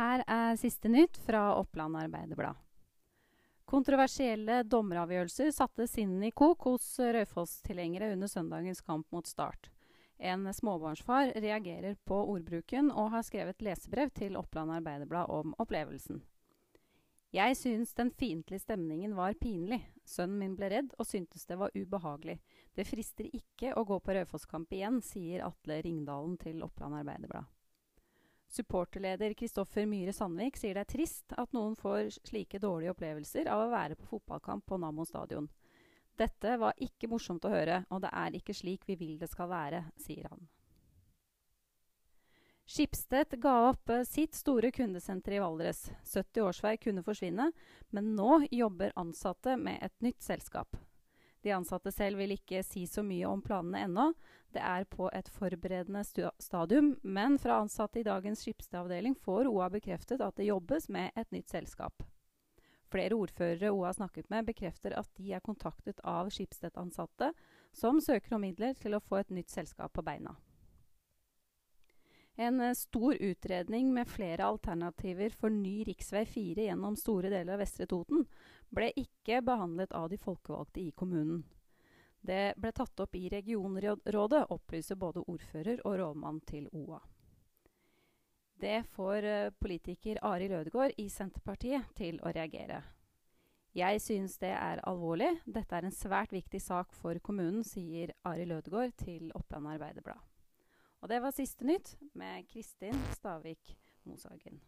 Her er siste nytt fra Oppland Arbeiderblad. Kontroversielle dommeravgjørelser satte sinnene i kok hos Raufoss-tilhengere under søndagens kamp mot Start. En småbarnsfar reagerer på ordbruken og har skrevet lesebrev til Oppland Arbeiderblad om opplevelsen. Jeg syns den fiendtlige stemningen var pinlig. Sønnen min ble redd og syntes det var ubehagelig. Det frister ikke å gå på Raufoss-kamp igjen, sier Atle Ringdalen til Oppland Arbeiderblad. Supporterleder Kristoffer Myhre Sandvik sier det er trist at noen får slike dårlige opplevelser av å være på fotballkamp på Nammo stadion. Dette var ikke morsomt å høre, og det er ikke slik vi vil det skal være, sier han. Skipstedt ga opp eh, sitt store kundesenter i Valdres. 70 årsverk kunne forsvinne, men nå jobber ansatte med et nytt selskap. De ansatte selv vil ikke si så mye om planene ennå. Det er på et forberedende stadium, men fra ansatte i dagens skipsavdeling får OA bekreftet at det jobbes med et nytt selskap. Flere ordførere OA har snakket med, bekrefter at de er kontaktet av Skipsted-ansatte som søker om midler til å få et nytt selskap på beina. En eh, stor utredning med flere alternativer for ny rv. 4 gjennom store deler av Vestre Toten ble ikke behandlet av de folkevalgte i kommunen. Det ble tatt opp i regionrådet, opplyser både ordfører og rådmann til OA. Det får eh, politiker Arild Ødegaard i Senterpartiet til å reagere. Jeg synes det er alvorlig. Dette er en svært viktig sak for kommunen, sier Arild Ødegaard til Oppland Arbeiderblad. Og det var siste nytt med Kristin Stavik Moshagen.